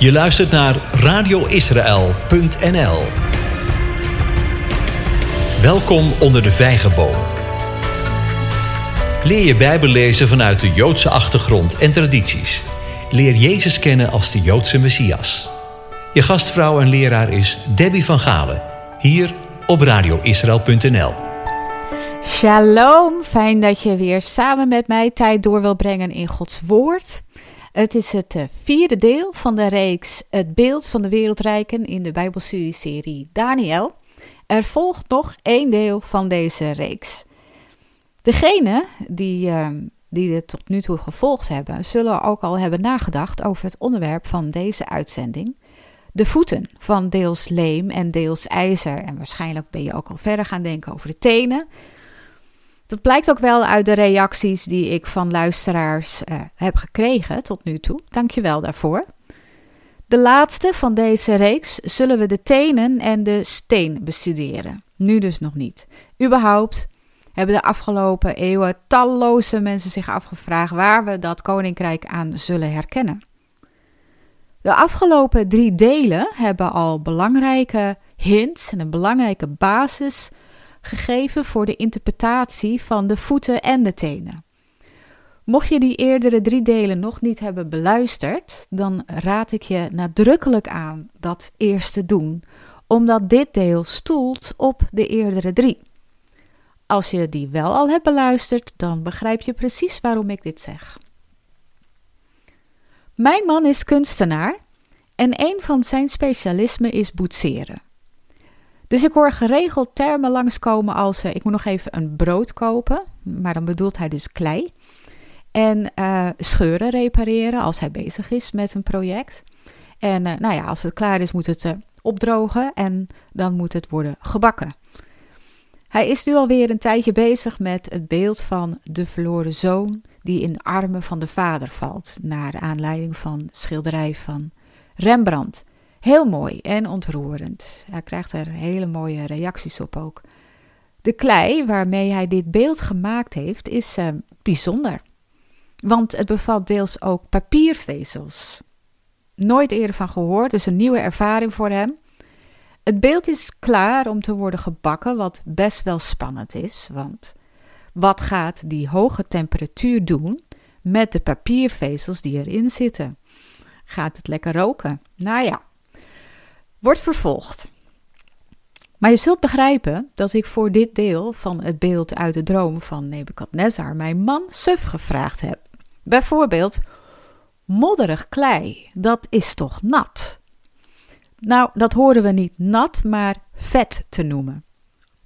Je luistert naar radioisrael.nl. Welkom onder de vijgenboom. Leer je Bijbel lezen vanuit de Joodse achtergrond en tradities. Leer Jezus kennen als de Joodse Messias. Je gastvrouw en leraar is Debbie van Galen, hier op radioisrael.nl. Shalom, fijn dat je weer samen met mij tijd door wil brengen in Gods Woord. Het is het eh, vierde deel van de reeks Het beeld van de wereldrijken in de Bijbelstudieserie Daniel. Er volgt nog één deel van deze reeks. Degenen die, uh, die het tot nu toe gevolgd hebben, zullen ook al hebben nagedacht over het onderwerp van deze uitzending. De voeten van deels leem en deels ijzer. En waarschijnlijk ben je ook al verder gaan denken over de tenen. Dat blijkt ook wel uit de reacties die ik van luisteraars uh, heb gekregen tot nu toe. Dank je wel daarvoor. De laatste van deze reeks zullen we de tenen en de steen bestuderen. Nu dus nog niet. Überhaupt hebben de afgelopen eeuwen talloze mensen zich afgevraagd waar we dat koninkrijk aan zullen herkennen. De afgelopen drie delen hebben al belangrijke hints en een belangrijke basis gegeven voor de interpretatie van de voeten en de tenen. Mocht je die eerdere drie delen nog niet hebben beluisterd, dan raad ik je nadrukkelijk aan dat eerst te doen, omdat dit deel stoelt op de eerdere drie. Als je die wel al hebt beluisterd, dan begrijp je precies waarom ik dit zeg. Mijn man is kunstenaar en een van zijn specialismen is boetseren. Dus ik hoor geregeld termen langskomen als uh, ik moet nog even een brood kopen, maar dan bedoelt hij dus klei. En uh, scheuren repareren als hij bezig is met een project. En uh, nou ja, als het klaar is moet het opdrogen en dan moet het worden gebakken. Hij is nu alweer een tijdje bezig met het beeld van de verloren zoon die in armen van de vader valt, naar aanleiding van schilderij van Rembrandt. Heel mooi en ontroerend. Hij krijgt er hele mooie reacties op ook. De klei waarmee hij dit beeld gemaakt heeft is uh, bijzonder. Want het bevat deels ook papiervezels. Nooit eerder van gehoord, dus een nieuwe ervaring voor hem. Het beeld is klaar om te worden gebakken, wat best wel spannend is. Want wat gaat die hoge temperatuur doen met de papiervezels die erin zitten? Gaat het lekker roken? Nou ja, wordt vervolgd. Maar je zult begrijpen dat ik voor dit deel van het beeld uit de droom van Nebukadnezar mijn man Suf gevraagd heb. Bijvoorbeeld, modderig klei, dat is toch nat? Nou, dat horen we niet nat, maar vet te noemen.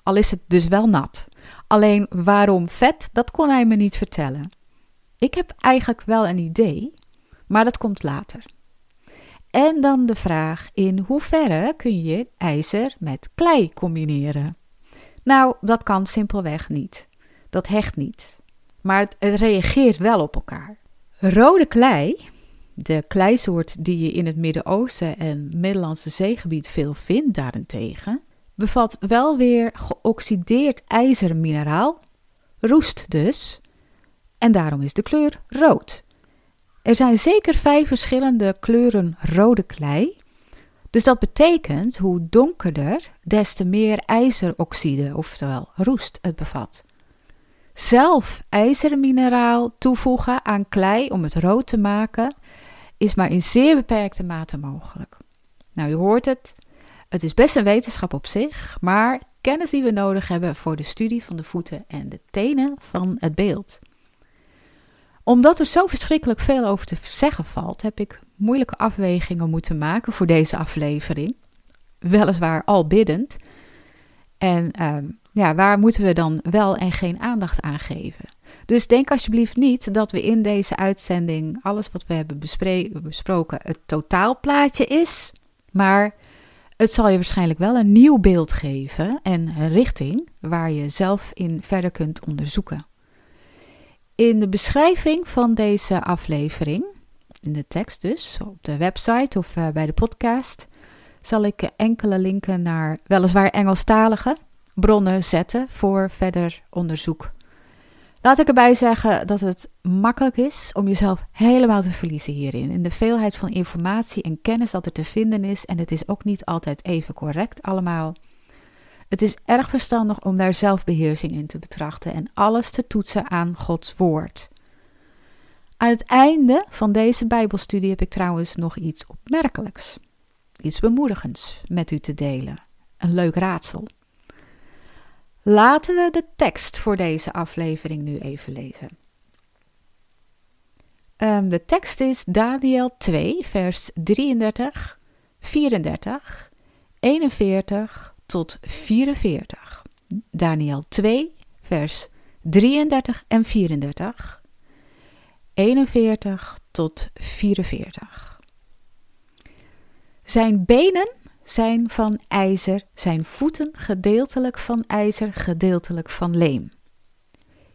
Al is het dus wel nat. Alleen waarom vet, dat kon hij me niet vertellen. Ik heb eigenlijk wel een idee, maar dat komt later. En dan de vraag: in hoeverre kun je ijzer met klei combineren? Nou, dat kan simpelweg niet. Dat hecht niet. Maar het, reageert wel op elkaar. Rode klei, de kleisoort die je in het Midden-Oosten en Middellandse zeegebied veel vindt daarentegen, bevat wel weer geoxideerd ijzermineraal, roest dus, en daarom is de kleur rood. Er zijn zeker vijf verschillende kleuren rode klei. Dus dat betekent hoe donkerder, des te meer ijzeroxide, oftewel roest, het bevat. Zelf ijzermineraal toevoegen aan klei om het rood te maken, is maar in zeer beperkte mate mogelijk. Nou, u hoort het, het is best een wetenschap op zich, maar kennis die we nodig hebben voor de studie van de voeten en de tenen van het beeld omdat er zo verschrikkelijk veel over te zeggen valt, heb ik moeilijke afwegingen moeten maken voor deze aflevering. Weliswaar al biddend. En uh, ja, waar moeten we dan wel en geen aandacht aan geven? Dus denk alsjeblieft niet dat we in deze uitzending alles wat we hebben besproken het totaalplaatje is. Maar het zal je waarschijnlijk wel een nieuw beeld geven en een richting waar je zelf in verder kunt onderzoeken. In de beschrijving van deze aflevering, in de tekst dus, op de website of uh, bij de podcast, zal ik enkele linken naar weliswaar Engelstalige bronnen zetten voor verder onderzoek. Laat ik erbij zeggen dat het makkelijk is om jezelf helemaal te verliezen hierin. In de veelheid van informatie en kennis dat er te vinden is. En het is ook niet altijd even correct allemaal. Het is erg verstandig om daar zelfbeheersing in te betrachten en alles te toetsen aan Gods woord. Aan het einde van deze Bijbelstudie heb ik trouwens nog iets opmerkelijks, iets bemoedigends met u te delen. Een leuk raadsel. Laten we de tekst voor deze aflevering nu even lezen. Um, de tekst is Daniel 2, vers 33, 34, 41 tot 44. Daniel 2, vers 33 en 34, 41 tot 44. Zijn benen zijn van ijzer, zijn voeten gedeeltelijk van ijzer, gedeeltelijk van leem.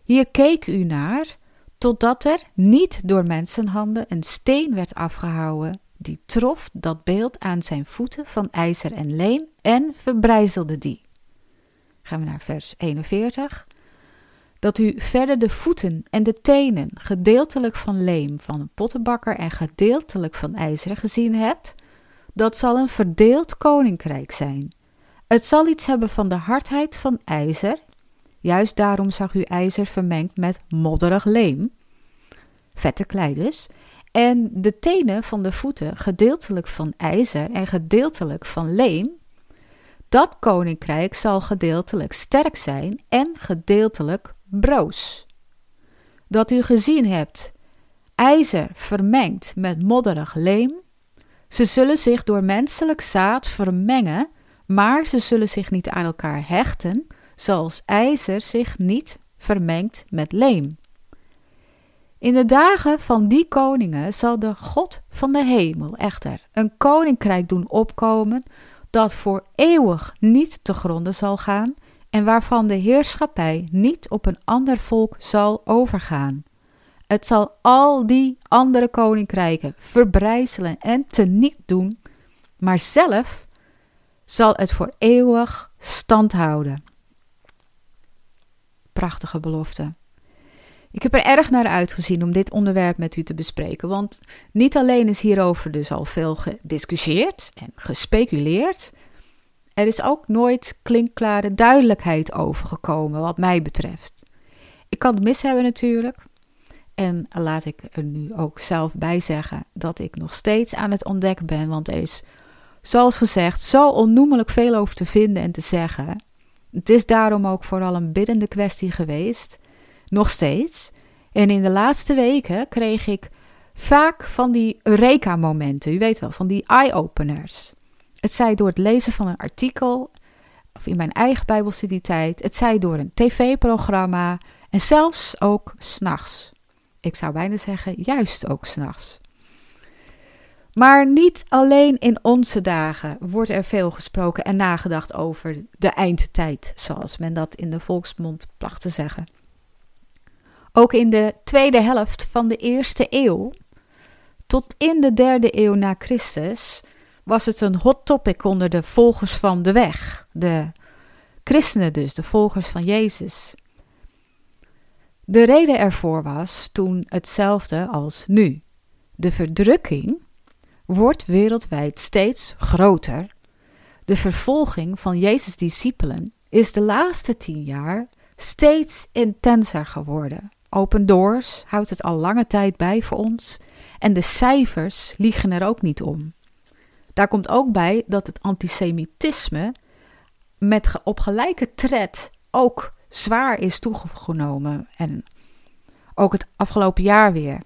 Hier keek u naar, totdat er niet door mensenhanden een steen werd afgehouden, die trof dat beeld aan zijn voeten van ijzer en leem en verbrijzelde die. Gaan we naar vers 41. Dat u verder de voeten en de tenen gedeeltelijk van leem van een pottenbakker en gedeeltelijk van ijzer gezien hebt, dat zal een verdeeld koninkrijk zijn. Het zal iets hebben van de hardheid van ijzer. Juist daarom zag u ijzer vermengd met modderig leem. Vette klei dus. En de tenen van de voeten gedeeltelijk van ijzer en gedeeltelijk van leem. Dat koninkrijk zal gedeeltelijk sterk zijn en gedeeltelijk broos. Dat u gezien hebt ijzer vermengd met modderig leem, ze zullen zich door menselijk zaad vermengen, maar ze zullen zich niet aan elkaar hechten, zoals ijzer zich niet vermengt met leem. In de dagen van die koningen zal de God van de hemel echter een koninkrijk doen opkomen dat voor eeuwig niet te gronden zal gaan en waarvan de heerschappij niet op een ander volk zal overgaan. Het zal al die andere koninkrijken verbrijzelen en teniet doen, maar zelf zal het voor eeuwig stand houden. Prachtige belofte. Ik heb er erg naar uitgezien om dit onderwerp met u te bespreken, want niet alleen is hierover dus al veel gediscussieerd en gespeculeerd, er is ook nooit klinkklare duidelijkheid over gekomen wat mij betreft. Ik kan het mis hebben natuurlijk, en laat ik er nu ook zelf bij zeggen dat ik nog steeds aan het ontdekken ben, want er is, zoals gezegd, zo onnoemelijk veel over te vinden en te zeggen. Het is daarom ook vooral een biddende kwestie geweest, nog steeds. En in de laatste weken kreeg ik vaak van die Eureka-momenten, u weet wel, van die eye-openers. Het zij door het lezen van een artikel, of in mijn eigen Bijbelstudietijd, het zij door een tv-programma en zelfs ook s'nachts ik zou bijna zeggen, juist ook s'nachts. Maar niet alleen in onze dagen wordt er veel gesproken en nagedacht over de eindtijd, zoals men dat in de volksmond placht te zeggen. Ook in de tweede helft van de eerste eeuw, tot in de derde eeuw na Christus, was het een hot topic onder de volgers van de weg, de christenen dus, de volgers van Jezus. De reden ervoor was toen hetzelfde als nu. De verdrukking wordt wereldwijd steeds groter. De vervolging van Jezus' discipelen is de laatste tien jaar steeds intenser geworden. Open Doors houdt het al lange tijd bij voor ons en de cijfers liegen er ook niet om. Daar komt ook bij dat het antisemitisme met op gelijke tred ook zwaar is toegenomen. En ook het afgelopen jaar weer.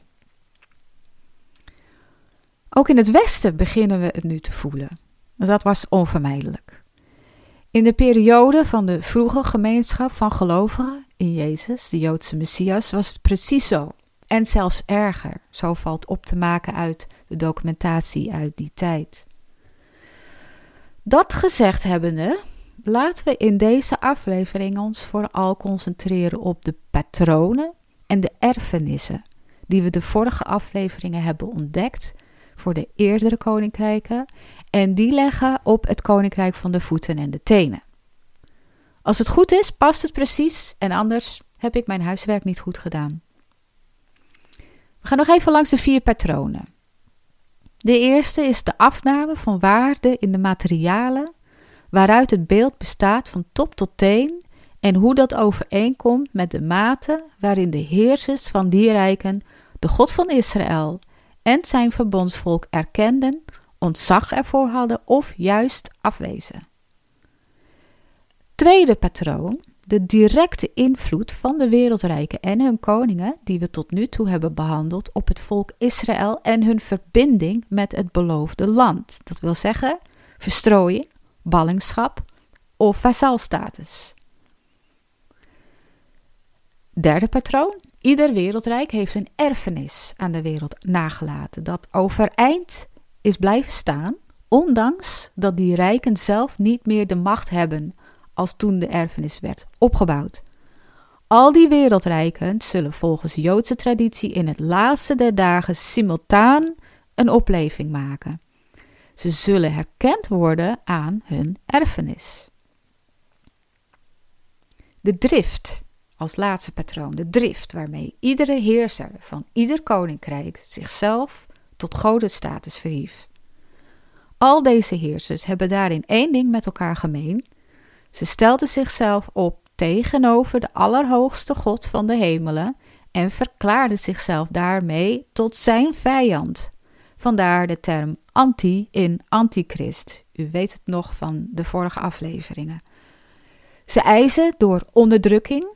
Ook in het Westen beginnen we het nu te voelen. Dat was onvermijdelijk. In de periode van de vroege gemeenschap van gelovigen in Jezus, de Joodse Messias, was het precies zo. En zelfs erger. Zo valt op te maken uit de documentatie uit die tijd. Dat gezegd hebbende, laten we in deze aflevering ons vooral concentreren op de patronen en de erfenissen die we de vorige afleveringen hebben ontdekt voor de eerdere koninkrijken en die leggen op het koninkrijk van de voeten en de tenen. Als het goed is, past het precies en anders heb ik mijn huiswerk niet goed gedaan. We gaan nog even langs de vier patronen. De eerste is de afname van waarde in de materialen waaruit het beeld bestaat van top tot teen en hoe dat overeenkomt met de mate waarin de heersers van die rijken de God van Israël en zijn verbondsvolk erkenden, ontzag ervoor hadden of juist afwezen. Tweede patroon, de directe invloed van de wereldrijken en hun koningen, die we tot nu toe hebben behandeld, op het volk Israël en hun verbinding met het beloofde land. Dat wil zeggen verstrooiing, ballingschap of vazalstatus. Derde patroon. Ieder wereldrijk heeft een erfenis aan de wereld nagelaten dat overeind is blijven staan, ondanks dat die rijken zelf niet meer de macht hebben als toen de erfenis werd opgebouwd. Al die wereldrijken zullen volgens Joodse traditie in het laatste der dagen simultaan een opleving maken. Ze zullen herkend worden aan hun erfenis. De drift, als laatste patroon, de drift waarmee iedere heerser van ieder koninkrijk zichzelf tot godenstatus verhief. Al deze heersers hebben daarin één ding met elkaar gemeen. Ze stelden zichzelf op tegenover de Allerhoogste God van de hemelen en verklaarden zichzelf daarmee tot zijn vijand. Vandaar de term anti in antichrist. U weet het nog van de vorige afleveringen. Ze eisen door onderdrukking,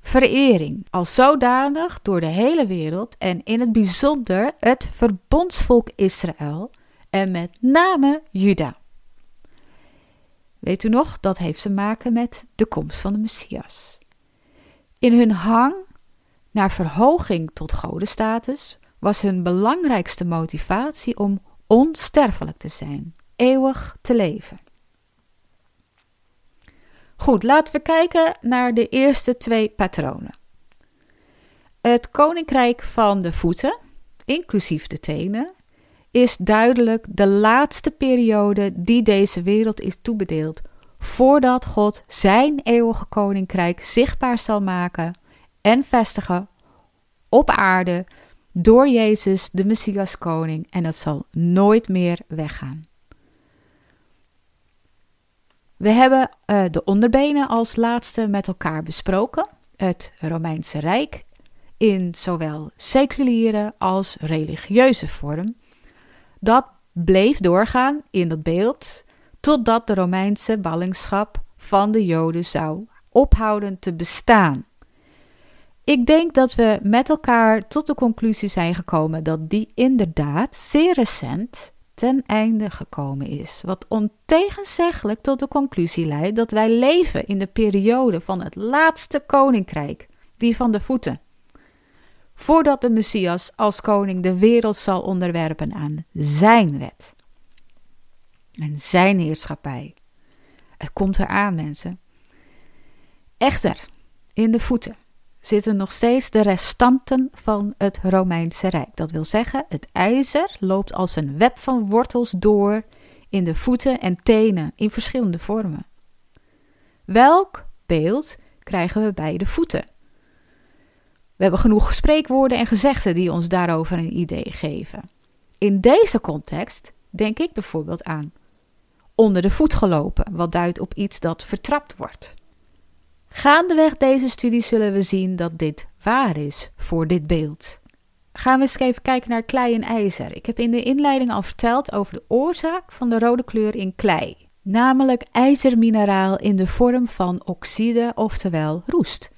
verering, als zodanig door de hele wereld en in het bijzonder het verbondsvolk Israël en met name Juda. Weet u nog, dat heeft te maken met de komst van de Messias. In hun hang naar verhoging tot godenstatus was hun belangrijkste motivatie om onsterfelijk te zijn, eeuwig te leven. Goed, laten we kijken naar de eerste twee patronen. Het koninkrijk van de voeten, inclusief de tenen, is duidelijk de laatste periode die deze wereld is toebedeeld, voordat God zijn eeuwige koninkrijk zichtbaar zal maken en vestigen op aarde door Jezus, de Messias koning, en dat zal nooit meer weggaan. We hebben uh, de onderbenen als laatste met elkaar besproken. Het Romeinse Rijk in zowel seculiere als religieuze vorm. Dat bleef doorgaan in dat beeld totdat de Romeinse ballingschap van de Joden zou ophouden te bestaan. Ik denk dat we met elkaar tot de conclusie zijn gekomen dat die inderdaad zeer recent ten einde gekomen is. Wat ontegenzeggelijk tot de conclusie leidt dat wij leven in de periode van het laatste koninkrijk, die van de voeten. Voordat de Messias als koning de wereld zal onderwerpen aan zijn wet en zijn heerschappij. Het komt eraan, mensen. Echter, in de voeten zitten nog steeds de restanten van het Romeinse Rijk. Dat wil zeggen, het ijzer loopt als een web van wortels door in de voeten en tenen in verschillende vormen. Welk beeld krijgen we bij de voeten? We hebben genoeg spreekwoorden en gezegden die ons daarover een idee geven. In deze context denk ik bijvoorbeeld aan onder de voet gelopen, wat duidt op iets dat vertrapt wordt. Gaandeweg deze studie zullen we zien dat dit waar is voor dit beeld. Gaan we eens even kijken naar klei en ijzer. Ik heb in de inleiding al verteld over de oorzaak van de rode kleur in klei, namelijk ijzermineraal in de vorm van oxide, oftewel roest.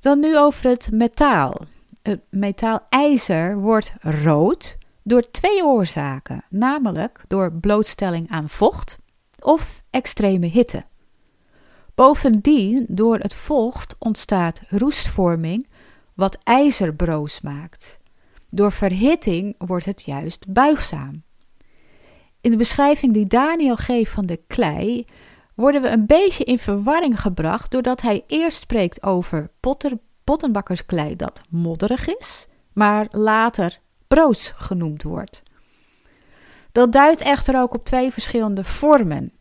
Dan nu over het metaal. Het metaal ijzer wordt rood door twee oorzaken, namelijk door blootstelling aan vocht of extreme hitte. Bovendien, door het vocht ontstaat roestvorming, wat ijzer broos maakt. Door verhitting wordt het juist buigzaam. In de beschrijving die Daniel geeft van de klei, worden we een beetje in verwarring gebracht doordat hij eerst spreekt over potter, pottenbakkersklei dat modderig is, maar later broos genoemd wordt. Dat duidt echter ook op twee verschillende vormen.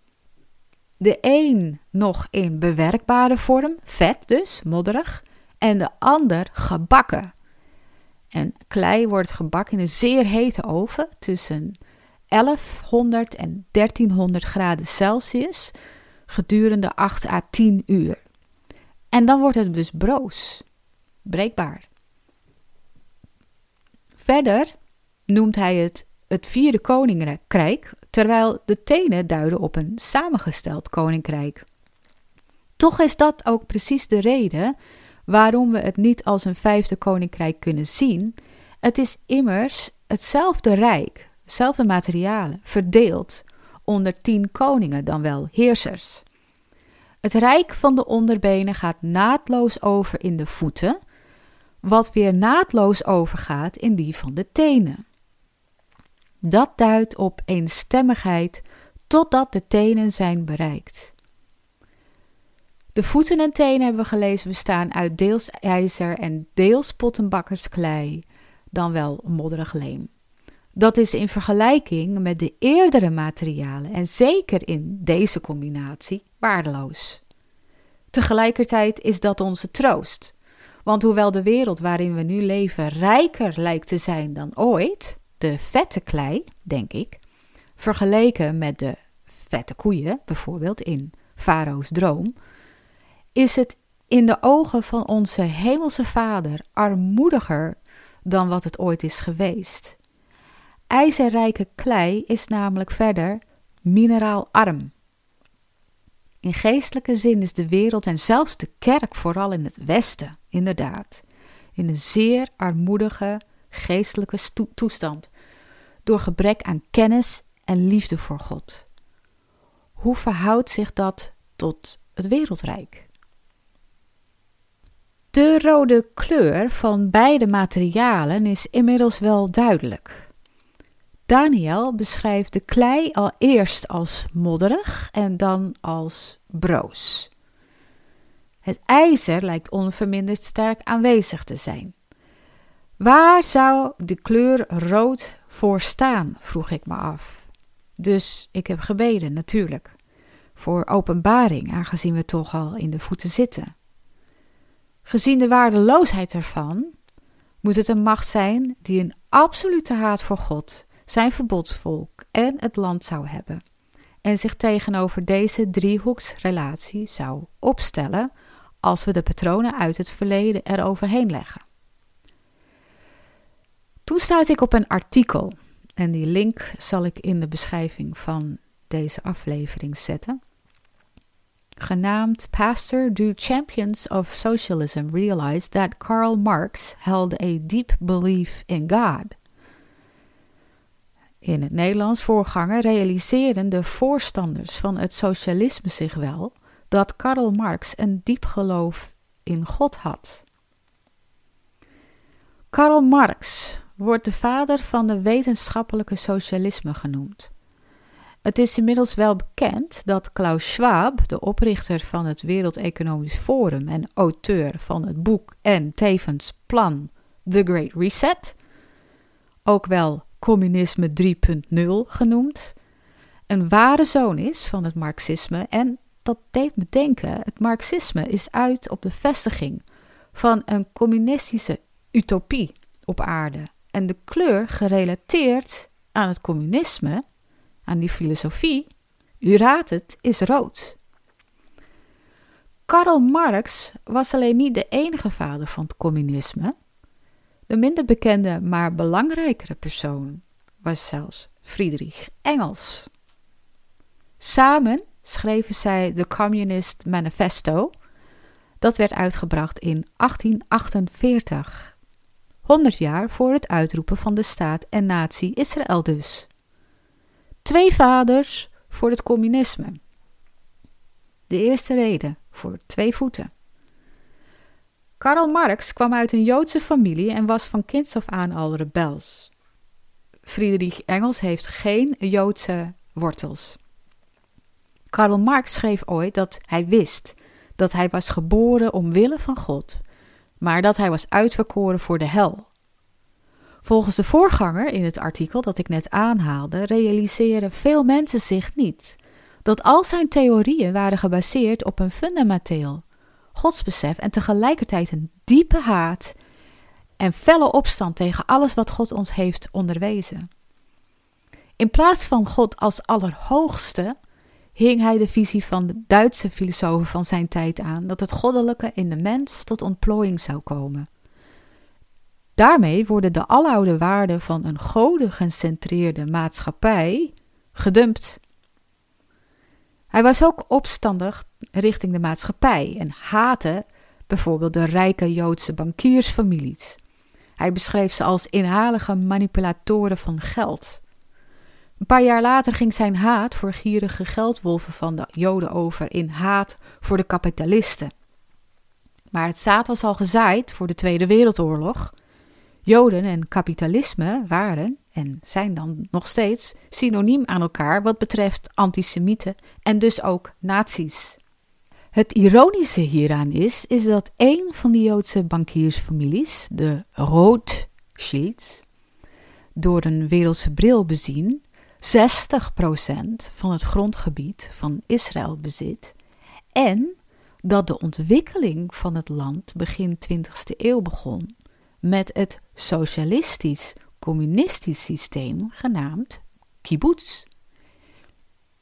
De een nog in bewerkbare vorm, vet dus, modderig, en de ander gebakken. En klei wordt gebakken in een zeer hete oven tussen 1100 en 1300 graden Celsius gedurende 8 à 10 uur. En dan wordt het dus broos, breekbaar. Verder noemt hij het het vierde koninkrijk, terwijl de tenen duiden op een samengesteld koninkrijk. Toch is dat ook precies de reden waarom we het niet als een vijfde koninkrijk kunnen zien. Het is immers hetzelfde rijk, dezelfde materialen, verdeeld onder tien koningen, dan wel heersers. Het rijk van de onderbenen gaat naadloos over in de voeten, wat weer naadloos overgaat in die van de tenen. Dat duidt op eenstemmigheid totdat de tenen zijn bereikt. De voeten en tenen hebben we gelezen bestaan uit deels ijzer en deels pottenbakkersklei, dan wel modderig leem. Dat is in vergelijking met de eerdere materialen en zeker in deze combinatie waardeloos. Tegelijkertijd is dat onze troost, want hoewel de wereld waarin we nu leven rijker lijkt te zijn dan ooit, de vette klei, denk ik, vergeleken met de vette koeien, bijvoorbeeld in Farao's droom, is het in de ogen van onze Hemelse Vader armoediger dan wat het ooit is geweest. IJzerrijke klei is namelijk verder mineraalarm. In geestelijke zin is de wereld en zelfs de kerk, vooral in het Westen, inderdaad, in een zeer armoedige geestelijke toestand, door gebrek aan kennis en liefde voor God. Hoe verhoudt zich dat tot het wereldrijk? De rode kleur van beide materialen is inmiddels wel duidelijk. Daniel beschrijft de klei al eerst als modderig en dan als broos. Het ijzer lijkt onverminderd sterk aanwezig te zijn. Waar zou de kleur rood voor staan, vroeg ik me af. Dus ik heb gebeden, natuurlijk, voor openbaring, aangezien we toch al in de voeten zitten. Gezien de waardeloosheid ervan, moet het een macht zijn die een absolute haat voor God, zijn verbodsvolk en het land zou hebben, en zich tegenover deze driehoeksrelatie zou opstellen als we de patronen uit het verleden eroverheen leggen. Toen stuitte ik op een artikel en die link zal ik in de beschrijving van deze aflevering zetten. Genaamd Pastor Do Champions of Socialism Realize That Karl Marx Held a Deep Belief in God. In het Nederlands voorganger realiseerden de voorstanders van het socialisme zich wel dat Karl Marx een diep geloof in God had. Karl Marx wordt de vader van de wetenschappelijke socialisme genoemd. Het is inmiddels wel bekend dat Klaus Schwab, de oprichter van het Wereld Economisch Forum en auteur van het boek en tevens plan The Great Reset, ook wel Communisme 3.0 genoemd, een ware zoon is van het Marxisme en dat deed me denken, het Marxisme is uit op de vestiging van een communistische utopie op aarde en de kleur gerelateerd aan het communisme, aan die filosofie, u raadt het, is rood. Karl Marx was alleen niet de enige vader van het communisme. De minder bekende, maar belangrijkere persoon was zelfs Friedrich Engels. Samen schreven zij The Communist Manifesto. Dat werd uitgebracht in 1848. 100 jaar voor het uitroepen van de staat en natie Israël dus. Twee vaders voor het communisme. De eerste reden voor twee voeten. Karl Marx kwam uit een Joodse familie en was van kinds af aan al rebels. Friedrich Engels heeft geen Joodse wortels. Karl Marx schreef ooit dat hij wist dat hij was geboren omwille van God, maar dat hij was uitverkoren voor de hel. Volgens de voorganger in het artikel dat ik net aanhaalde, realiseren veel mensen zich niet dat al zijn theorieën waren gebaseerd op een fundamenteel godsbesef en tegelijkertijd een diepe haat en felle opstand tegen alles wat God ons heeft onderwezen. In plaats van God als Allerhoogste hing hij de visie van de Duitse filosofen van zijn tijd aan dat het goddelijke in de mens tot ontplooiing zou komen. Daarmee worden de aloude waarden van een godengecentreerde maatschappij gedumpt. Hij was ook opstandig richting de maatschappij en haatte bijvoorbeeld de rijke Joodse bankiersfamilies. Hij beschreef ze als inhalige manipulatoren van geld. Een paar jaar later ging zijn haat voor gierige geldwolven van de Joden over in haat voor de kapitalisten. Maar het zaad was al gezaaid voor de Tweede Wereldoorlog. Joden en kapitalisme waren en zijn dan nog steeds synoniem aan elkaar wat betreft antisemieten en dus ook nazi's. Het ironische hieraan is, is dat een van de Joodse bankiersfamilies, de Rothschilds, door een wereldse bril bezien, 60% van het grondgebied van Israël bezit en dat de ontwikkeling van het land begin 20e eeuw begon met het socialistisch-communistisch systeem genaamd kibbutz.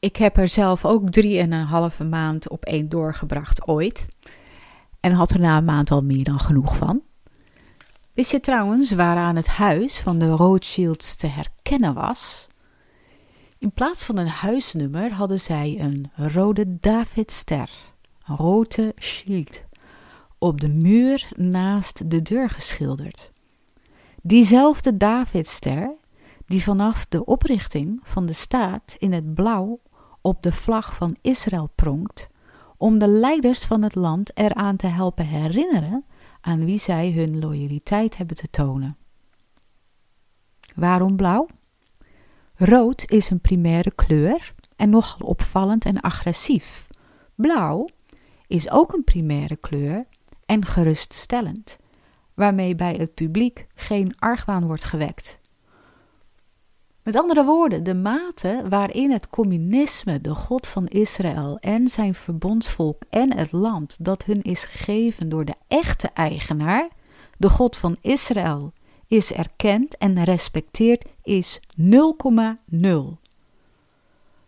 Ik heb er zelf ook drie en een halve maand op één doorgebracht ooit. En had er na een maand al meer dan genoeg van. Wist je trouwens waaraan het huis van de Rothschilds te herkennen was? In plaats van een huisnummer hadden zij een rode Davidster, een rode schild, op de muur naast de deur geschilderd. Diezelfde Davidster die vanaf de oprichting van de staat in het blauw op de vlag van Israël pronkt, om de leiders van het land eraan te helpen herinneren aan wie zij hun loyaliteit hebben te tonen. Waarom blauw? Rood is een primaire kleur en nogal opvallend en agressief. Blauw is ook een primaire kleur en geruststellend, waarmee bij het publiek geen argwaan wordt gewekt. Met andere woorden, de mate waarin het communisme de God van Israël en zijn verbondsvolk en het land dat hun is gegeven door de echte eigenaar, de God van Israël, is erkend en respecteerd, is 0,0.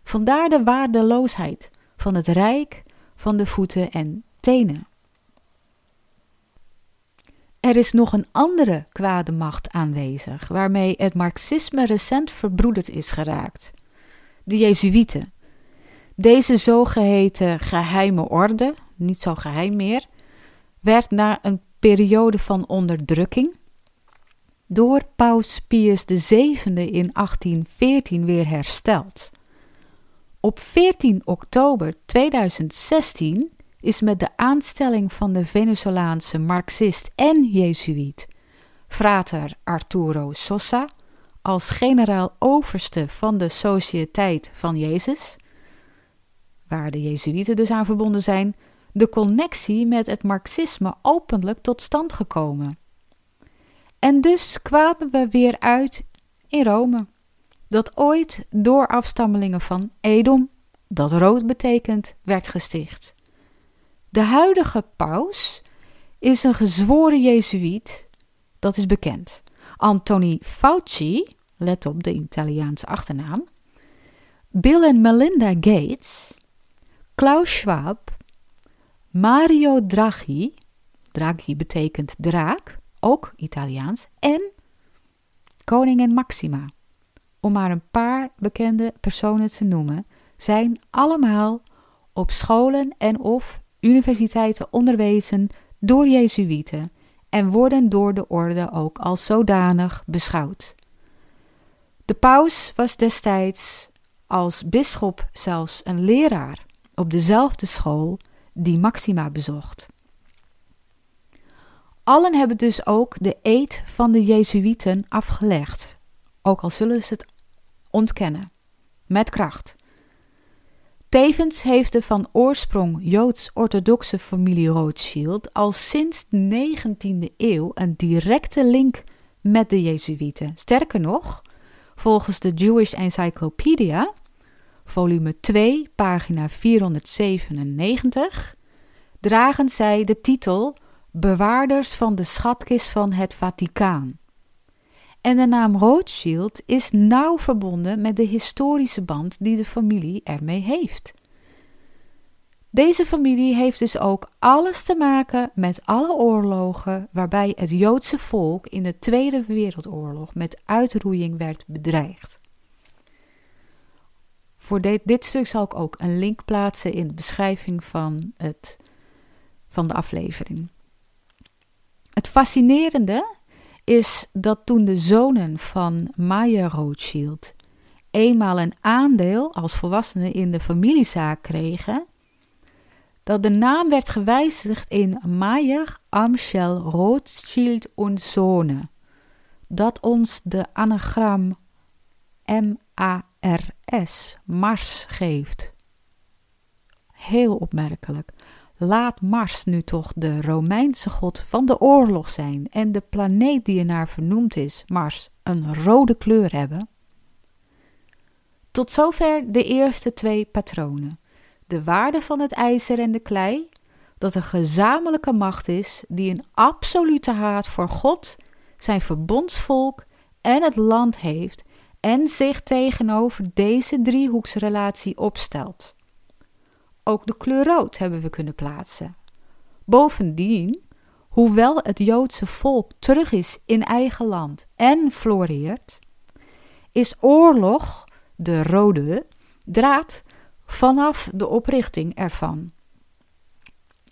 Vandaar de waardeloosheid van het rijk van de voeten en tenen. Er is nog een andere kwade macht aanwezig, waarmee het marxisme recent verbroederd is geraakt: de Jezuïeten. Deze zogeheten geheime orde, niet zo geheim meer, werd na een periode van onderdrukking door Paus Pius VII in 1814 weer hersteld. Op 14 oktober 2016 is met de aanstelling van de Venezolaanse marxist en jezuïet frater Arturo Sosa als generaal-overste van de Sociëteit van Jezus, waar de jezuïeten dus aan verbonden zijn, de connectie met het marxisme openlijk tot stand gekomen. En dus kwamen we weer uit in Rome, dat ooit door afstammelingen van Edom, dat rood betekent, werd gesticht. De huidige paus is een gezworen Jezuïet, dat is bekend. Anthony Fauci, let op de Italiaanse achternaam, Bill en Melinda Gates, Klaus Schwab, Mario Draghi, Draghi betekent draak, ook Italiaans, en koningin Maxima, om maar een paar bekende personen te noemen, zijn allemaal op scholen en of universiteiten onderwezen door Jezuïeten en worden door de orde ook als zodanig beschouwd. De paus was destijds als bisschop zelfs een leraar op dezelfde school die Maxima bezocht. Allen hebben dus ook de eed van de Jezuïeten afgelegd, ook al zullen ze het ontkennen, met kracht. Tevens heeft de van oorsprong Joods-orthodoxe familie Rothschild al sinds de 19e eeuw een directe link met de Jezuïeten. Sterker nog, volgens de Jewish Encyclopedia, volume 2, pagina 497, dragen zij de titel bewaarders van de schatkist van het Vaticaan. En de naam Rothschild is nauw verbonden met de historische band die de familie ermee heeft. Deze familie heeft dus ook alles te maken met alle oorlogen waarbij het Joodse volk in de Tweede Wereldoorlog met uitroeiing werd bedreigd. Voor dit, dit stuk zal ik ook een link plaatsen in de beschrijving van, het, van de aflevering. Het fascinerende is dat toen de zonen van Maya Rothschild eenmaal een aandeel als volwassenen in de familiezaak kregen, dat de naam werd gewijzigd in Mayer Amschel Rothschild und Zonen, dat ons de anagram M-A-R-S, Mars, geeft. Heel opmerkelijk. Laat Mars nu toch de Romeinse god van de oorlog zijn en de planeet die ernaar vernoemd is, Mars, een rode kleur hebben. Tot zover de eerste twee patronen de waarde van het ijzer en de klei, dat een gezamenlijke macht is die een absolute haat voor God, zijn verbondsvolk en het land heeft en zich tegenover deze driehoeksrelatie opstelt. Ook de kleur rood hebben we kunnen plaatsen. Bovendien, hoewel het Joodse volk terug is in eigen land en floreert, is oorlog, de rode draad, vanaf de oprichting ervan.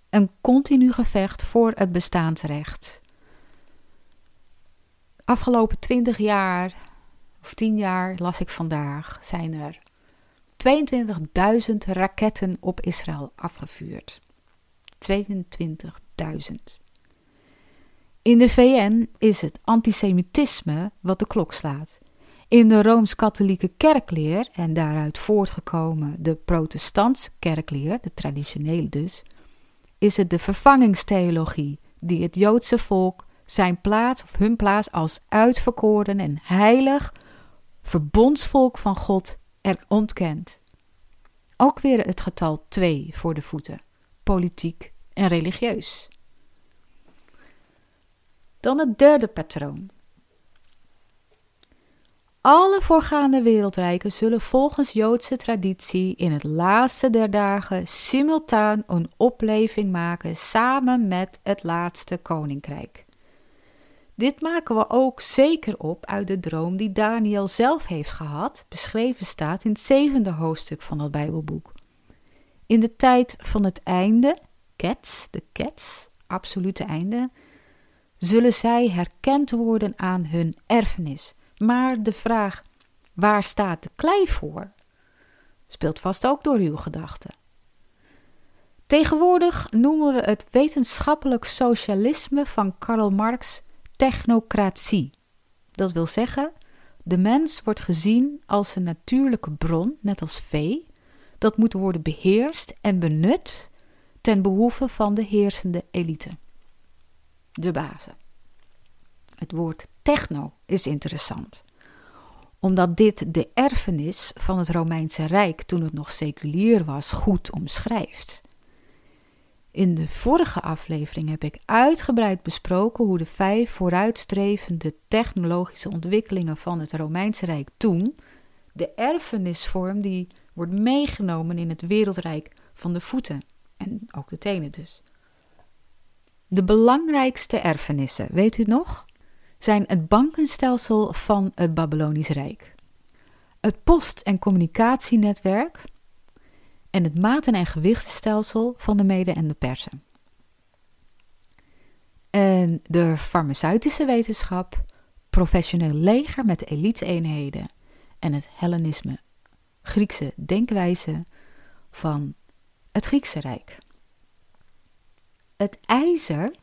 Een continu gevecht voor het bestaansrecht. Afgelopen twintig jaar, of tien jaar, las ik vandaag, zijn er 22.000 raketten op Israël afgevuurd. 22.000. In de VN is het antisemitisme wat de klok slaat. In de rooms-katholieke kerkleer en daaruit voortgekomen de protestantse kerkleer, de traditionele dus, is het de vervangingstheologie die het Joodse volk zijn plaats of hun plaats als uitverkoren en heilig verbondsvolk van God er ontkent. Ook weer het getal 2 voor de voeten, politiek en religieus. Dan het derde patroon. Alle voorgaande wereldrijken zullen volgens Joodse traditie in het laatste der dagen simultaan een opleving maken samen met het laatste koninkrijk. Dit maken we ook zeker op uit de droom die Daniel zelf heeft gehad, beschreven staat in het zevende hoofdstuk van het Bijbelboek. In de tijd van het einde, kets, de kets, absolute einde, zullen zij herkend worden aan hun erfenis maar de vraag waar staat de klei voor speelt vast ook door uw gedachten. Tegenwoordig noemen we het wetenschappelijk socialisme van Karl Marx technocratie. Dat wil zeggen, de mens wordt gezien als een natuurlijke bron, net als vee, dat moet worden beheerst en benut ten behoeve van de heersende elite. De bazen. Het woord techno is interessant, omdat dit de erfenis van het Romeinse Rijk toen het nog seculier was goed omschrijft. In de vorige aflevering heb ik uitgebreid besproken hoe de vijf vooruitstrevende technologische ontwikkelingen van het Romeinse Rijk toen de erfenisvorm die wordt meegenomen in het wereldrijk van de voeten en ook de tenen dus. De belangrijkste erfenissen, weet u nog? zijn het bankenstelsel van het Babylonisch Rijk, het post- en communicatienetwerk en het maten- en gewichtenstelsel van de Mede en de Persen. En de farmaceutische wetenschap, professioneel leger met elite-eenheden en het Hellenisme, Griekse denkwijze van het Griekse Rijk. Het ijzer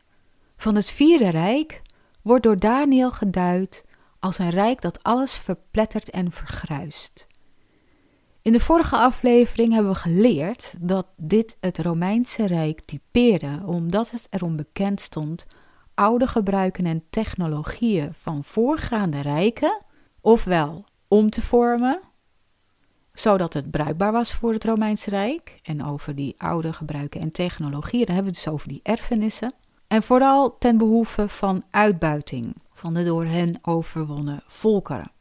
van het Vierde Rijk wordt door Daniel geduid als een rijk dat alles verplettert en vergruist. In de vorige aflevering hebben we geleerd dat dit het Romeinse Rijk typeerde, omdat het erom bekend stond oude gebruiken en technologieën van voorgaande rijken, ofwel om te vormen, zodat het bruikbaar was voor het Romeinse Rijk. En over die oude gebruiken en technologieën, hebben we het dus over die erfenissen En vooral ten behoeve van uitbuiting van de door hen overwonnen volkeren.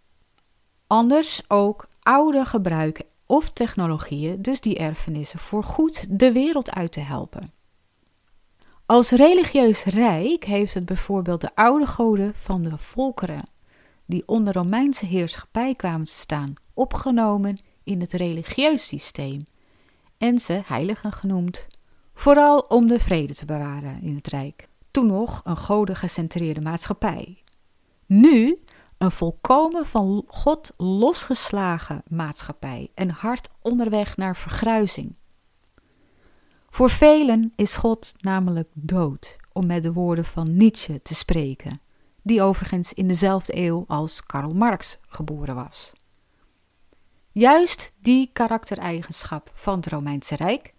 Anders ook oude gebruiken of technologieën, dus die erfenissen, voor goed de wereld uit te helpen. Als religieus rijk heeft het bijvoorbeeld de oude goden van de volkeren, die onder Romeinse heerschappij kwamen te staan, opgenomen in het religieus systeem en ze heiligen genoemd, vooral om de vrede te bewaren in het rijk. Toen nog een godengecentreerde maatschappij. Nu een volkomen van God losgeslagen maatschappij en hard onderweg naar vergruizing. Voor velen is God namelijk dood, om met de woorden van Nietzsche te spreken, die overigens in dezelfde eeuw als Karl Marx geboren was. Juist die karaktereigenschap van het Romeinse Rijk,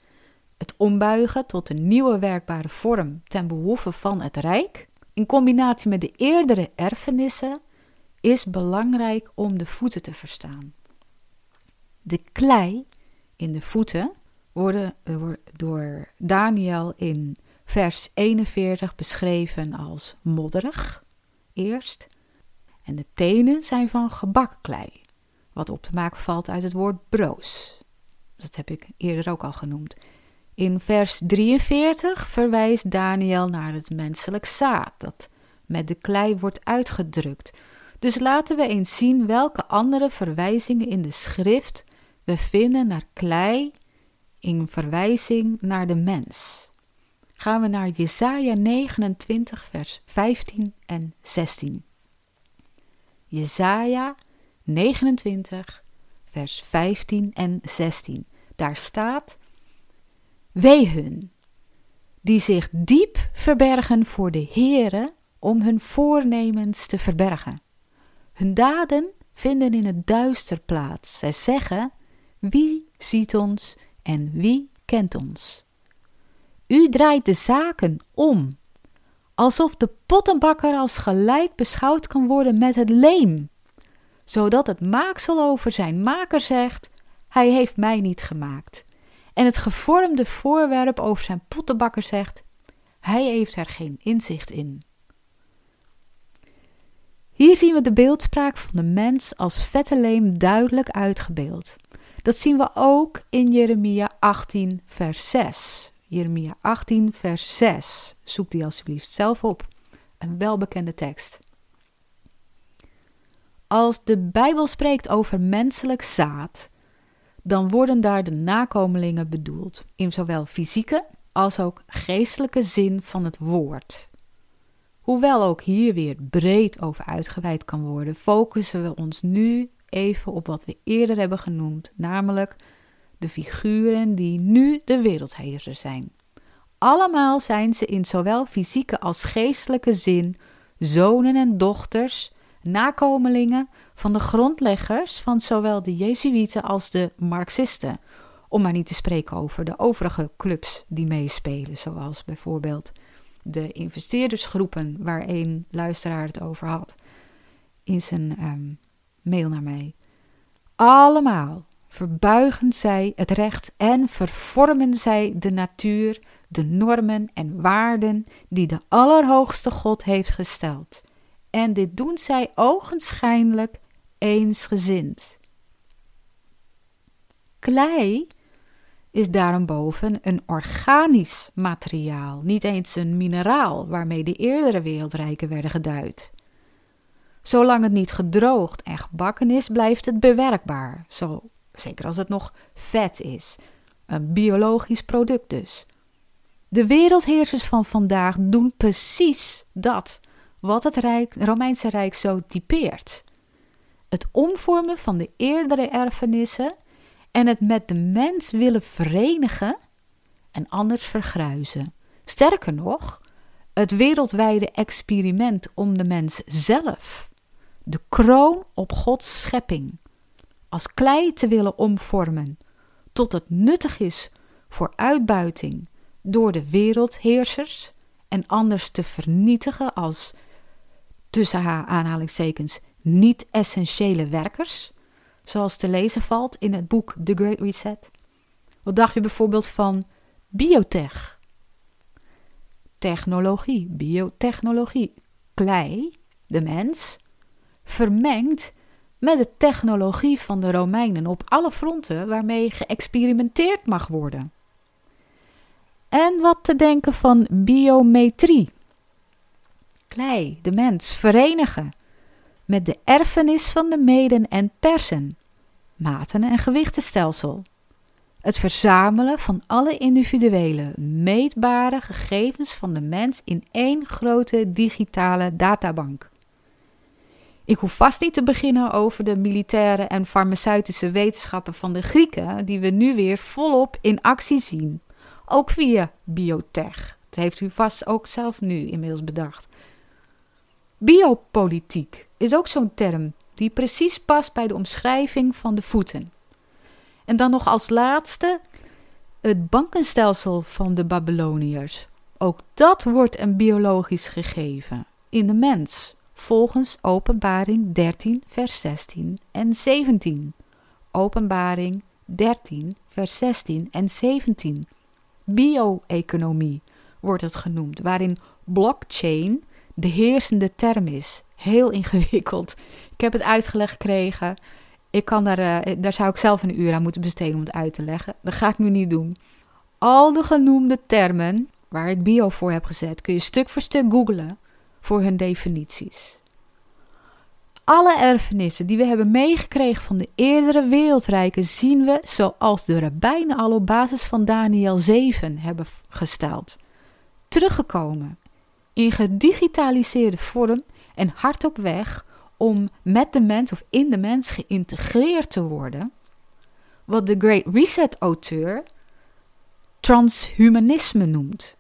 het ombuigen tot een nieuwe werkbare vorm ten behoeve van het Rijk, in combinatie met de eerdere erfenissen, is belangrijk om de voeten te verstaan. De klei in de voeten worden door Daniel in vers 41 beschreven als modderig, eerst. En de tenen zijn van gebakklei, wat op te maken valt uit het woord broos. Dat heb ik eerder ook al genoemd. In vers 43 verwijst Daniel naar het menselijk zaad, dat met de klei wordt uitgedrukt. Dus laten we eens zien welke andere verwijzingen in de schrift we vinden naar klei in verwijzing naar de mens. Gaan we naar Jesaja 29 vers 15 en 16. Jesaja 29 vers 15 en 16. Daar staat: Wee hun die zich diep verbergen voor de Heere om hun voornemens te verbergen. Hun daden vinden in het duister plaats. Zij zeggen: Wie ziet ons en wie kent ons? U draait de zaken om, alsof de pottenbakker als gelijk beschouwd kan worden met het leem, zodat het maaksel over zijn maker zegt: Hij heeft mij niet gemaakt. En het gevormde voorwerp over zijn pottenbakker zegt: Hij heeft er geen inzicht in. Hier zien we de beeldspraak van de mens als vette leem duidelijk uitgebeeld. Dat zien we ook in Jeremia 18, vers 6. Jeremia 18, vers 6. Zoek die alsjeblieft zelf op. Een welbekende tekst. Als de Bijbel spreekt over menselijk zaad, dan worden daar de nakomelingen bedoeld, in zowel fysieke als ook geestelijke zin van het woord. Hoewel ook hier weer breed over uitgeweid kan worden, focussen we ons nu even op wat we eerder hebben genoemd, namelijk de figuren die nu de wereldheersers zijn. Allemaal zijn ze in zowel fysieke als geestelijke zin zonen en dochters, nakomelingen van de grondleggers van zowel de Jezuïeten als de Marxisten. Om maar niet te spreken over de overige clubs die meespelen, zoals bijvoorbeeld de investeerdersgroepen waar één luisteraar het over had in zijn um, mail naar mij. Allemaal verbuigen zij het recht en vervormen zij de natuur, de normen en waarden die de Allerhoogste God heeft gesteld. En dit doen zij ogenschijnlijk eensgezind. Klei is daarboven een organisch materiaal, niet eens een mineraal waarmee de eerdere wereldrijken werden geduid. Zolang het niet gedroogd en gebakken is, blijft het bewerkbaar, zo, zeker als het nog vet is. Een biologisch product dus. De wereldheersers van vandaag doen precies dat wat het Rijk, Romeinse Rijk zo typeert. Het omvormen van de eerdere erfenissen en het met de mens willen verenigen en anders vergruizen. Sterker nog, het wereldwijde experiment om de mens zelf, de kroon op Gods schepping, als klei te willen omvormen tot het nuttig is voor uitbuiting door de wereldheersers en anders te vernietigen als tussen haar aanhalingstekens niet-essentiële werkers, zoals te lezen valt in het boek The Great Reset? Wat dacht je bijvoorbeeld van biotech? technologie, biotechnologie. Klei, de mens, vermengd met de technologie van de Romeinen op alle fronten waarmee geëxperimenteerd mag worden. En wat te denken van biometrie. Klei, de mens, verenigen met de erfenis van de meden en persen, maten en gewichtenstelsel. Het verzamelen van alle individuele, meetbare gegevens van de mens in één grote digitale databank. Ik hoef vast niet te beginnen over de militaire en farmaceutische wetenschappen van de Grieken, die we nu weer volop in actie zien. Ook via biotech. Dat heeft u vast ook zelf nu inmiddels bedacht. Biopolitiek is ook zo'n term die precies past bij de omschrijving van de voeten. En dan nog als laatste het bankenstelsel van de Babyloniërs. Ook dat wordt een biologisch gegeven in de mens, volgens Openbaring 13, vers 16 en 17. Openbaring 13, vers 16 en 17. Bio-economie wordt het genoemd, waarin blockchain de heersende term is. Heel ingewikkeld. Ik heb het uitgelegd gekregen. Ik kan daar, uh, daar zou ik zelf een uur aan moeten besteden om het uit te leggen. Dat ga ik nu niet doen. Al de genoemde termen waar ik bio voor heb gezet, kun je stuk voor stuk googlen voor hun definities. Alle erfenissen die we hebben meegekregen van de eerdere wereldrijken zien we, zoals de rabbijnen al op basis van Daniel 7 hebben gesteld, teruggekomen in gedigitaliseerde vorm en hard op weg om met de mens of in de mens geïntegreerd te worden. Wat de Great Reset-auteur transhumanisme noemt.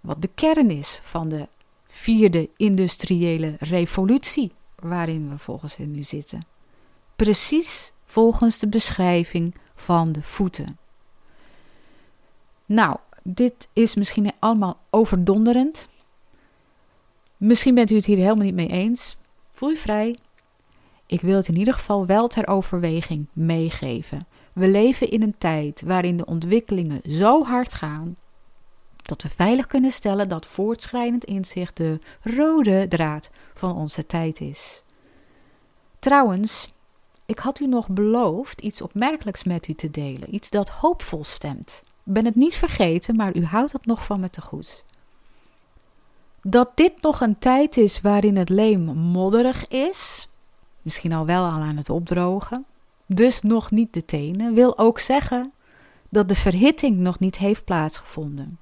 Wat de kern is van de vierde industriële revolutie waarin we volgens hen nu zitten. Precies volgens de beschrijving van de voeten. Nou, dit is misschien allemaal overdonderend. Misschien bent u het hier helemaal niet mee eens. Voel je vrij. Ik wil het in ieder geval wel ter overweging meegeven. We leven in een tijd waarin de ontwikkelingen zo hard gaan dat we veilig kunnen stellen dat voortschrijdend inzicht de rode draad van onze tijd is. Trouwens, ik had u nog beloofd iets opmerkelijks met u te delen, iets dat hoopvol stemt. Ik ben het niet vergeten, maar u houdt het nog van me te goed dat dit nog een tijd is waarin het leem modderig is, misschien al wel al aan het opdrogen, dus nog niet de tenen, wil ook zeggen dat de verhitting nog niet heeft plaatsgevonden.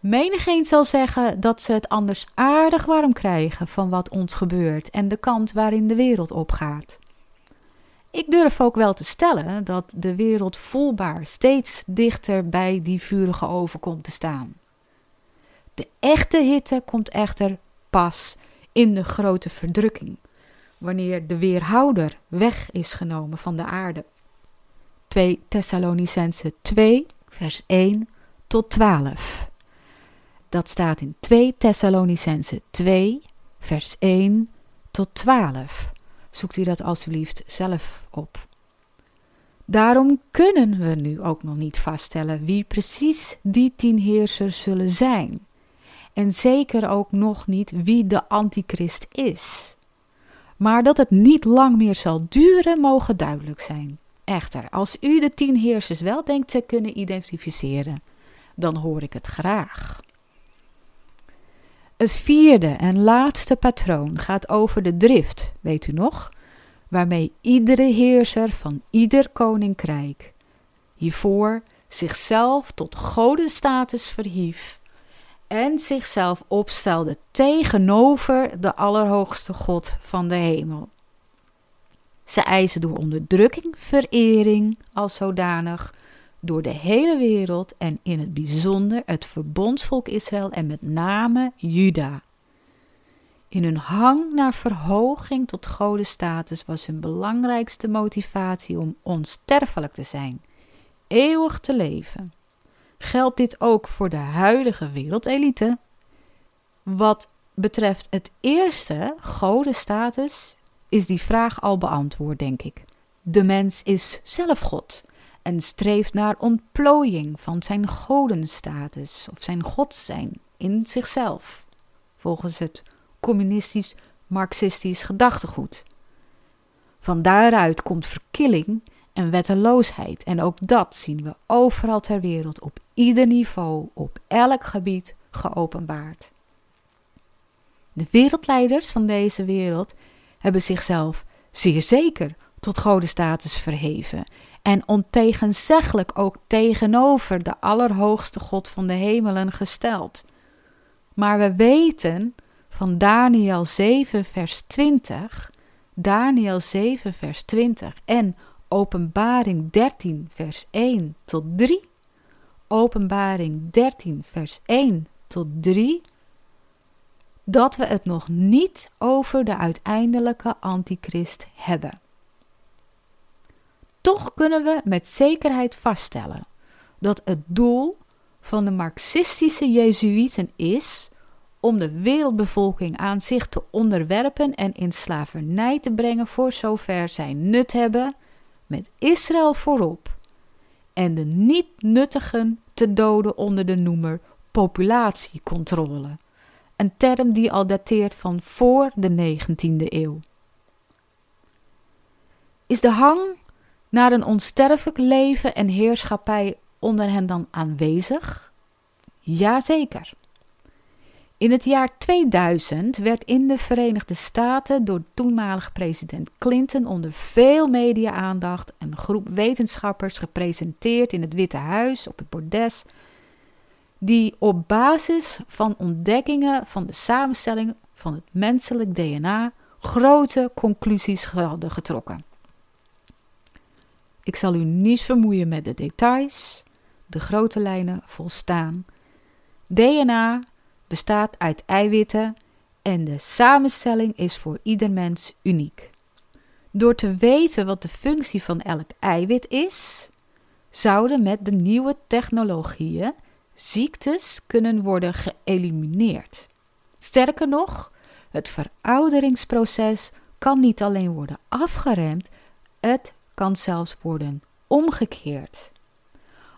Menigeen zal zeggen dat ze het anders aardig warm krijgen van wat ons gebeurt en de kant waarin de wereld opgaat. Ik durf ook wel te stellen dat de wereld voelbaar steeds dichter bij die vurige oven komt te staan. De echte hitte komt echter pas in de grote verdrukking, wanneer de weerhouder weg is genomen van de aarde. 2 Thessalonicense 2, vers 1 tot 12. Dat staat in 2 Thessalonicense 2, vers 1 tot 12. Zoekt u dat alstublieft zelf op. Daarom kunnen we nu ook nog niet vaststellen wie precies die tien heersers zullen zijn en zeker ook nog niet wie de antichrist is. Maar dat het niet lang meer zal duren, mogen duidelijk zijn. Echter, als u de tien heersers wel denkt te kunnen identificeren, dan hoor ik het graag. Het vierde en laatste patroon gaat over de drift, weet u nog, waarmee iedere heerser van ieder koninkrijk hiervoor zichzelf tot godenstatus verhief en zichzelf opstelde tegenover de Allerhoogste God van de hemel. Ze eisen door onderdrukking verering als zodanig door de hele wereld en in het bijzonder het verbondsvolk Israël en met name Juda. In hun hang naar verhoging tot godenstatus was hun belangrijkste motivatie om onsterfelijk te zijn, eeuwig te leven. Geldt dit ook voor de huidige wereldelite? Wat betreft het eerste, godenstatus, is die vraag al beantwoord, denk ik. De mens is zelf God en streeft naar ontplooiing van zijn godenstatus of zijn god zijn in zichzelf, volgens het communistisch-marxistisch gedachtegoed. Van daaruit komt verkilling en wetteloosheid en ook dat zien we overal ter wereld op ieder niveau, op elk gebied geopenbaard. De wereldleiders van deze wereld hebben zichzelf zeer zeker tot godenstatus verheven en ontegenzeggelijk ook tegenover de Allerhoogste God van de hemelen gesteld. Maar we weten van Daniel 7, vers 20, Daniel 7, vers 20 en Openbaring 13, vers 1 tot 3, Openbaring 13, vers 1 tot 3, dat we het nog niet over de uiteindelijke antichrist hebben. Toch kunnen we met zekerheid vaststellen dat het doel van de marxistische Jezuïeten is om de wereldbevolking aan zich te onderwerpen en in slavernij te brengen voor zover zij nut hebben, met Israël voorop, en de niet-nuttigen te doden onder de noemer populatiecontrole, een term die al dateert van voor de 19e eeuw. Is de hang naar een onsterfelijk leven en heerschappij onder hen dan aanwezig? Jazeker. In het jaar 2000 werd in de Verenigde Staten door toenmalige president Clinton onder veel media-aandacht een groep wetenschappers gepresenteerd in het Witte Huis op het bordes, die op basis van ontdekkingen van de samenstelling van het menselijk DNA grote conclusies hadden getrokken. Ik zal u niet vermoeien met de details, de grote lijnen volstaan. DNA bestaat uit eiwitten en de samenstelling is voor ieder mens uniek. Door te weten wat de functie van elk eiwit is, zouden met de nieuwe technologieën ziektes kunnen worden geëlimineerd. Sterker nog, het verouderingsproces kan niet alleen worden afgeremd, het kan zelfs worden omgekeerd.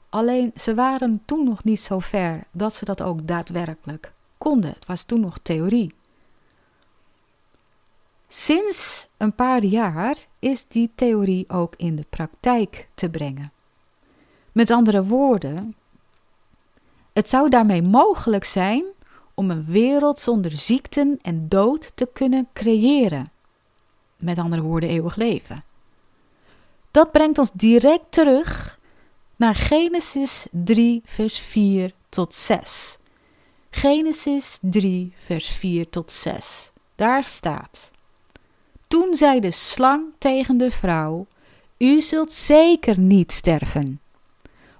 Alleen ze waren toen nog niet zo ver dat ze dat ook daadwerkelijk konden. Het was toen nog theorie. Sinds een paar jaar is die theorie ook in de praktijk te brengen. Met andere woorden, het zou daarmee mogelijk zijn om een wereld zonder ziekten en dood te kunnen creëren. Met andere woorden, eeuwig leven. Dat brengt ons direct terug naar Genesis 3, vers 4 tot 6. Genesis 3, vers 4 tot 6. Daar staat: Toen zei de slang tegen de vrouw: U zult zeker niet sterven.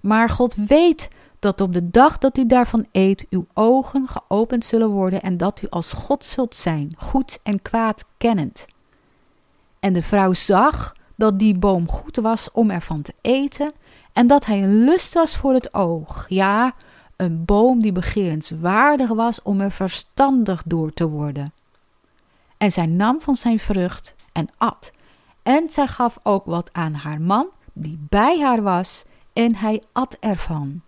Maar God weet dat op de dag dat u daarvan eet, uw ogen geopend zullen worden en dat u als God zult zijn, goed en kwaad kennend. En de vrouw zag dat die boom goed was om ervan te eten en dat hij een lust was voor het oog. Ja, een boom die begerenswaardig was om er verstandig door te worden. En zij nam van zijn vrucht en at. En zij gaf ook wat aan haar man, die bij haar was, en hij at ervan.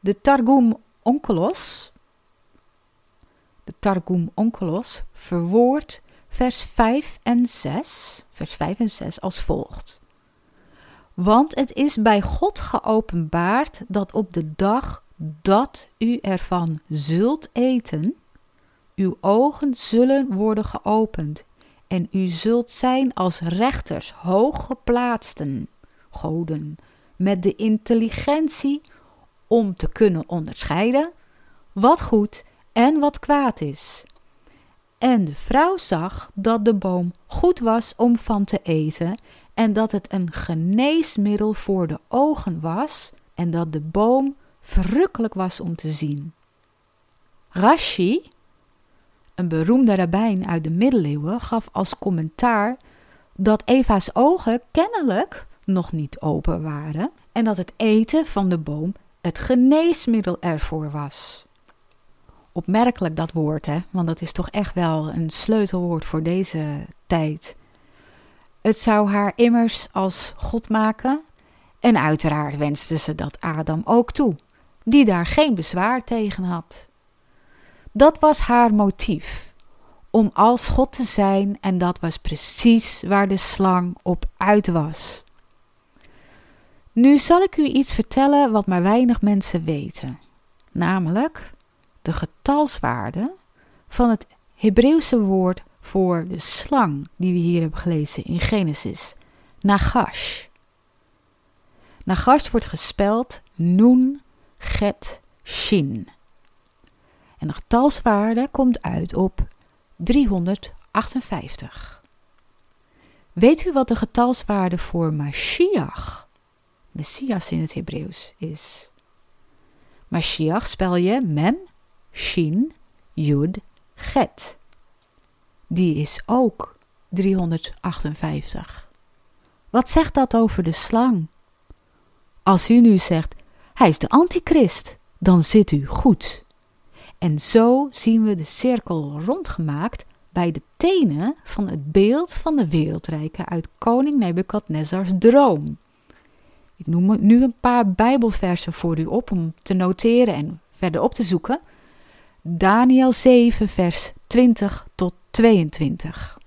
De Targum Onkelos, de Targum Onkelos, verwoordt vers 5 en 6, vers 5 en 6 als volgt. Want het is bij God geopenbaard dat op de dag dat u ervan zult eten, uw ogen zullen worden geopend en u zult zijn als rechters, hooggeplaatsten goden, met de intelligentie om te kunnen onderscheiden wat goed en wat kwaad is. En de vrouw zag dat de boom goed was om van te eten en dat het een geneesmiddel voor de ogen was en dat de boom verrukkelijk was om te zien. Rashi, een beroemde rabbijn uit de middeleeuwen, gaf als commentaar dat Eva's ogen kennelijk nog niet open waren en dat het eten van de boom het geneesmiddel ervoor was. Opmerkelijk dat woord, hè? want dat is toch echt wel een sleutelwoord voor deze tijd. Het zou haar immers als God maken. En uiteraard wenste ze dat Adam ook toe, die daar geen bezwaar tegen had. Dat was haar motief, om als God te zijn, en dat was precies waar de slang op uit was. Nu zal ik u iets vertellen wat maar weinig mensen weten, namelijk de getalswaarde van het Hebreeuwse woord voor de slang die we hier hebben gelezen in Genesis, Nagash. Nagash wordt gespeld Nun, Get, Shin. En de getalswaarde komt uit op 358. Weet u wat de getalswaarde voor Mashiach, Messias in het Hebreeuws, is? Mashiach spel je Mem, Shin, Yud, Get. Die is ook 358. Wat zegt dat over de slang? Als u nu zegt, hij is de antichrist, dan zit u goed. En zo zien we de cirkel rondgemaakt bij de tenen van het beeld van de wereldrijken uit koning Nebukadnezars droom. Ik noem nu een paar Bijbelversen voor u op om te noteren en verder op te zoeken. Daniel 7, vers 20 tot 22.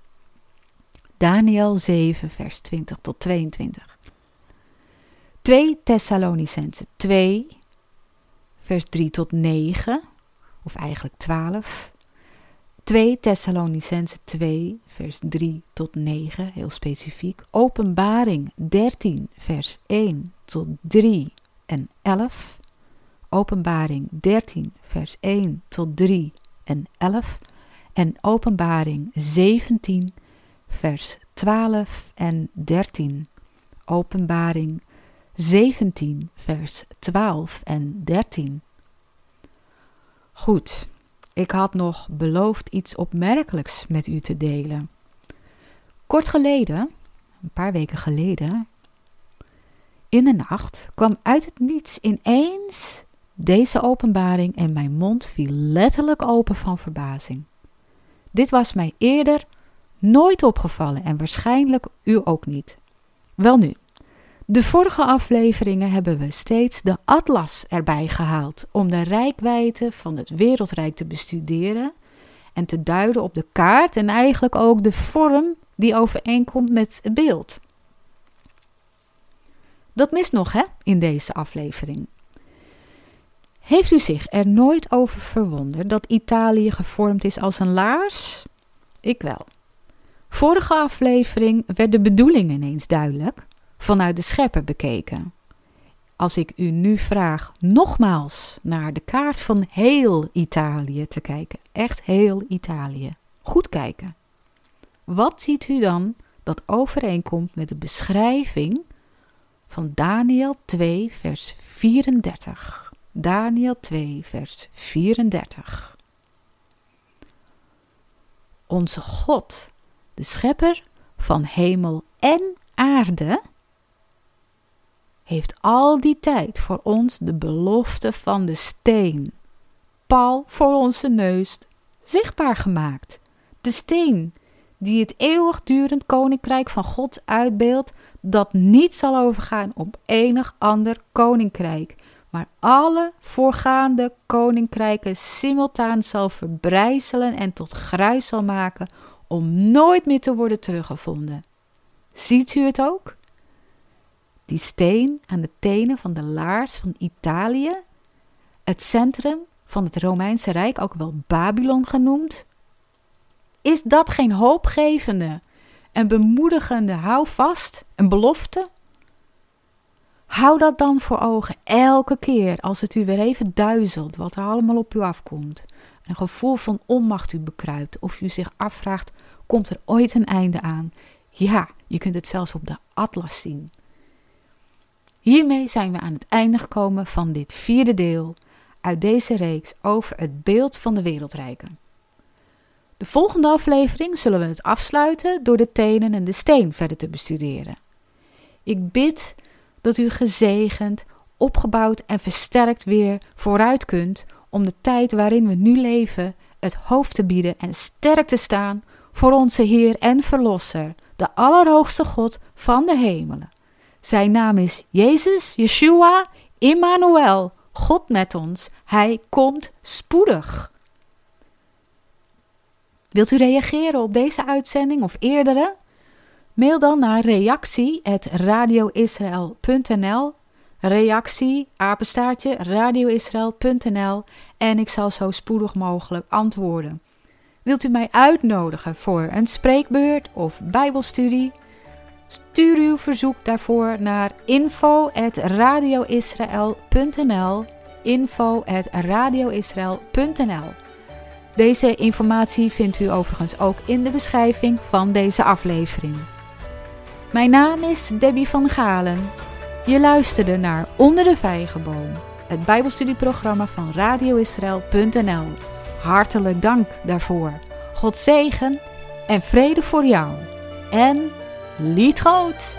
Daniel 7, vers 20 tot 22. 2 Thessalonicense 2, vers 3 tot 9, of eigenlijk 12. 2 Thessalonicense 2, vers 3 tot 9, heel specifiek. Openbaring 13, vers 1 tot 3 en 11. Openbaring 13, vers 1 tot 3 en 11. En Openbaring 17, vers 12 en 13. Openbaring 17, vers 12 en 13. Goed, ik had nog beloofd iets opmerkelijks met u te delen. Kort geleden, een paar weken geleden, in de nacht kwam uit het niets ineens deze openbaring en mijn mond viel letterlijk open van verbazing. Dit was mij eerder nooit opgevallen en waarschijnlijk u ook niet. Welnu, de vorige afleveringen hebben we steeds de atlas erbij gehaald om de rijkwijde van het wereldrijk te bestuderen en te duiden op de kaart en eigenlijk ook de vorm die overeenkomt met het beeld. Dat mist nog, hè, in deze aflevering. Heeft u zich er nooit over verwonderd dat Italië gevormd is als een laars? Ik wel. Vorige aflevering werd de bedoeling ineens duidelijk, vanuit de schepper bekeken. Als ik u nu vraag nogmaals naar de kaart van heel Italië te kijken, echt heel Italië, goed kijken. Wat ziet u dan dat overeenkomt met de beschrijving van Daniel 2, vers 34? Daniel 2, vers 34. Onze God, de schepper van hemel en aarde, heeft al die tijd voor ons de belofte van de steen, pal voor onze neus, zichtbaar gemaakt. De steen die het eeuwigdurend koninkrijk van God uitbeeldt, dat niet zal overgaan op enig ander koninkrijk, maar alle voorgaande koninkrijken simultaan zal verbrijzelen en tot gruis zal maken om nooit meer te worden teruggevonden. Ziet u het ook? Die steen aan de tenen van de laars van Italië, het centrum van het Romeinse Rijk, ook wel Babylon genoemd. Is dat geen hoopgevende en bemoedigende houvast, een belofte? Hou dat dan voor ogen elke keer als het u weer even duizelt wat er allemaal op u afkomt. Een gevoel van onmacht u bekruipt of u zich afvraagt: komt er ooit een einde aan? Ja, je kunt het zelfs op de atlas zien. Hiermee zijn we aan het einde gekomen van dit vierde deel uit deze reeks over het beeld van de wereldrijken. De volgende aflevering zullen we het afsluiten door de tenen en de steen verder te bestuderen. Ik bid dat u gezegend, opgebouwd en versterkt weer vooruit kunt om de tijd waarin we nu leven het hoofd te bieden en sterk te staan voor onze Heer en Verlosser, de Allerhoogste God van de hemelen. Zijn naam is Jezus, Yeshua, Immanuel, God met ons. Hij komt spoedig. Wilt u reageren op deze uitzending of eerdere? Mail dan naar reactie@radioisrael.nl. Reactie apenstaartje radioisrael.nl en ik zal zo spoedig mogelijk antwoorden. Wilt u mij uitnodigen voor een spreekbeurt of bijbelstudie? Stuur uw verzoek daarvoor naar info@radioisrael.nl. info@radioisrael.nl. Deze informatie vindt u overigens ook in de beschrijving van deze aflevering. Mijn naam is Debbie van Galen. Je luisterde naar Onder de Vijgenboom, het Bijbelstudieprogramma van radioisrael.nl. Hartelijk dank daarvoor. God zegen en vrede voor jou. En lied groot!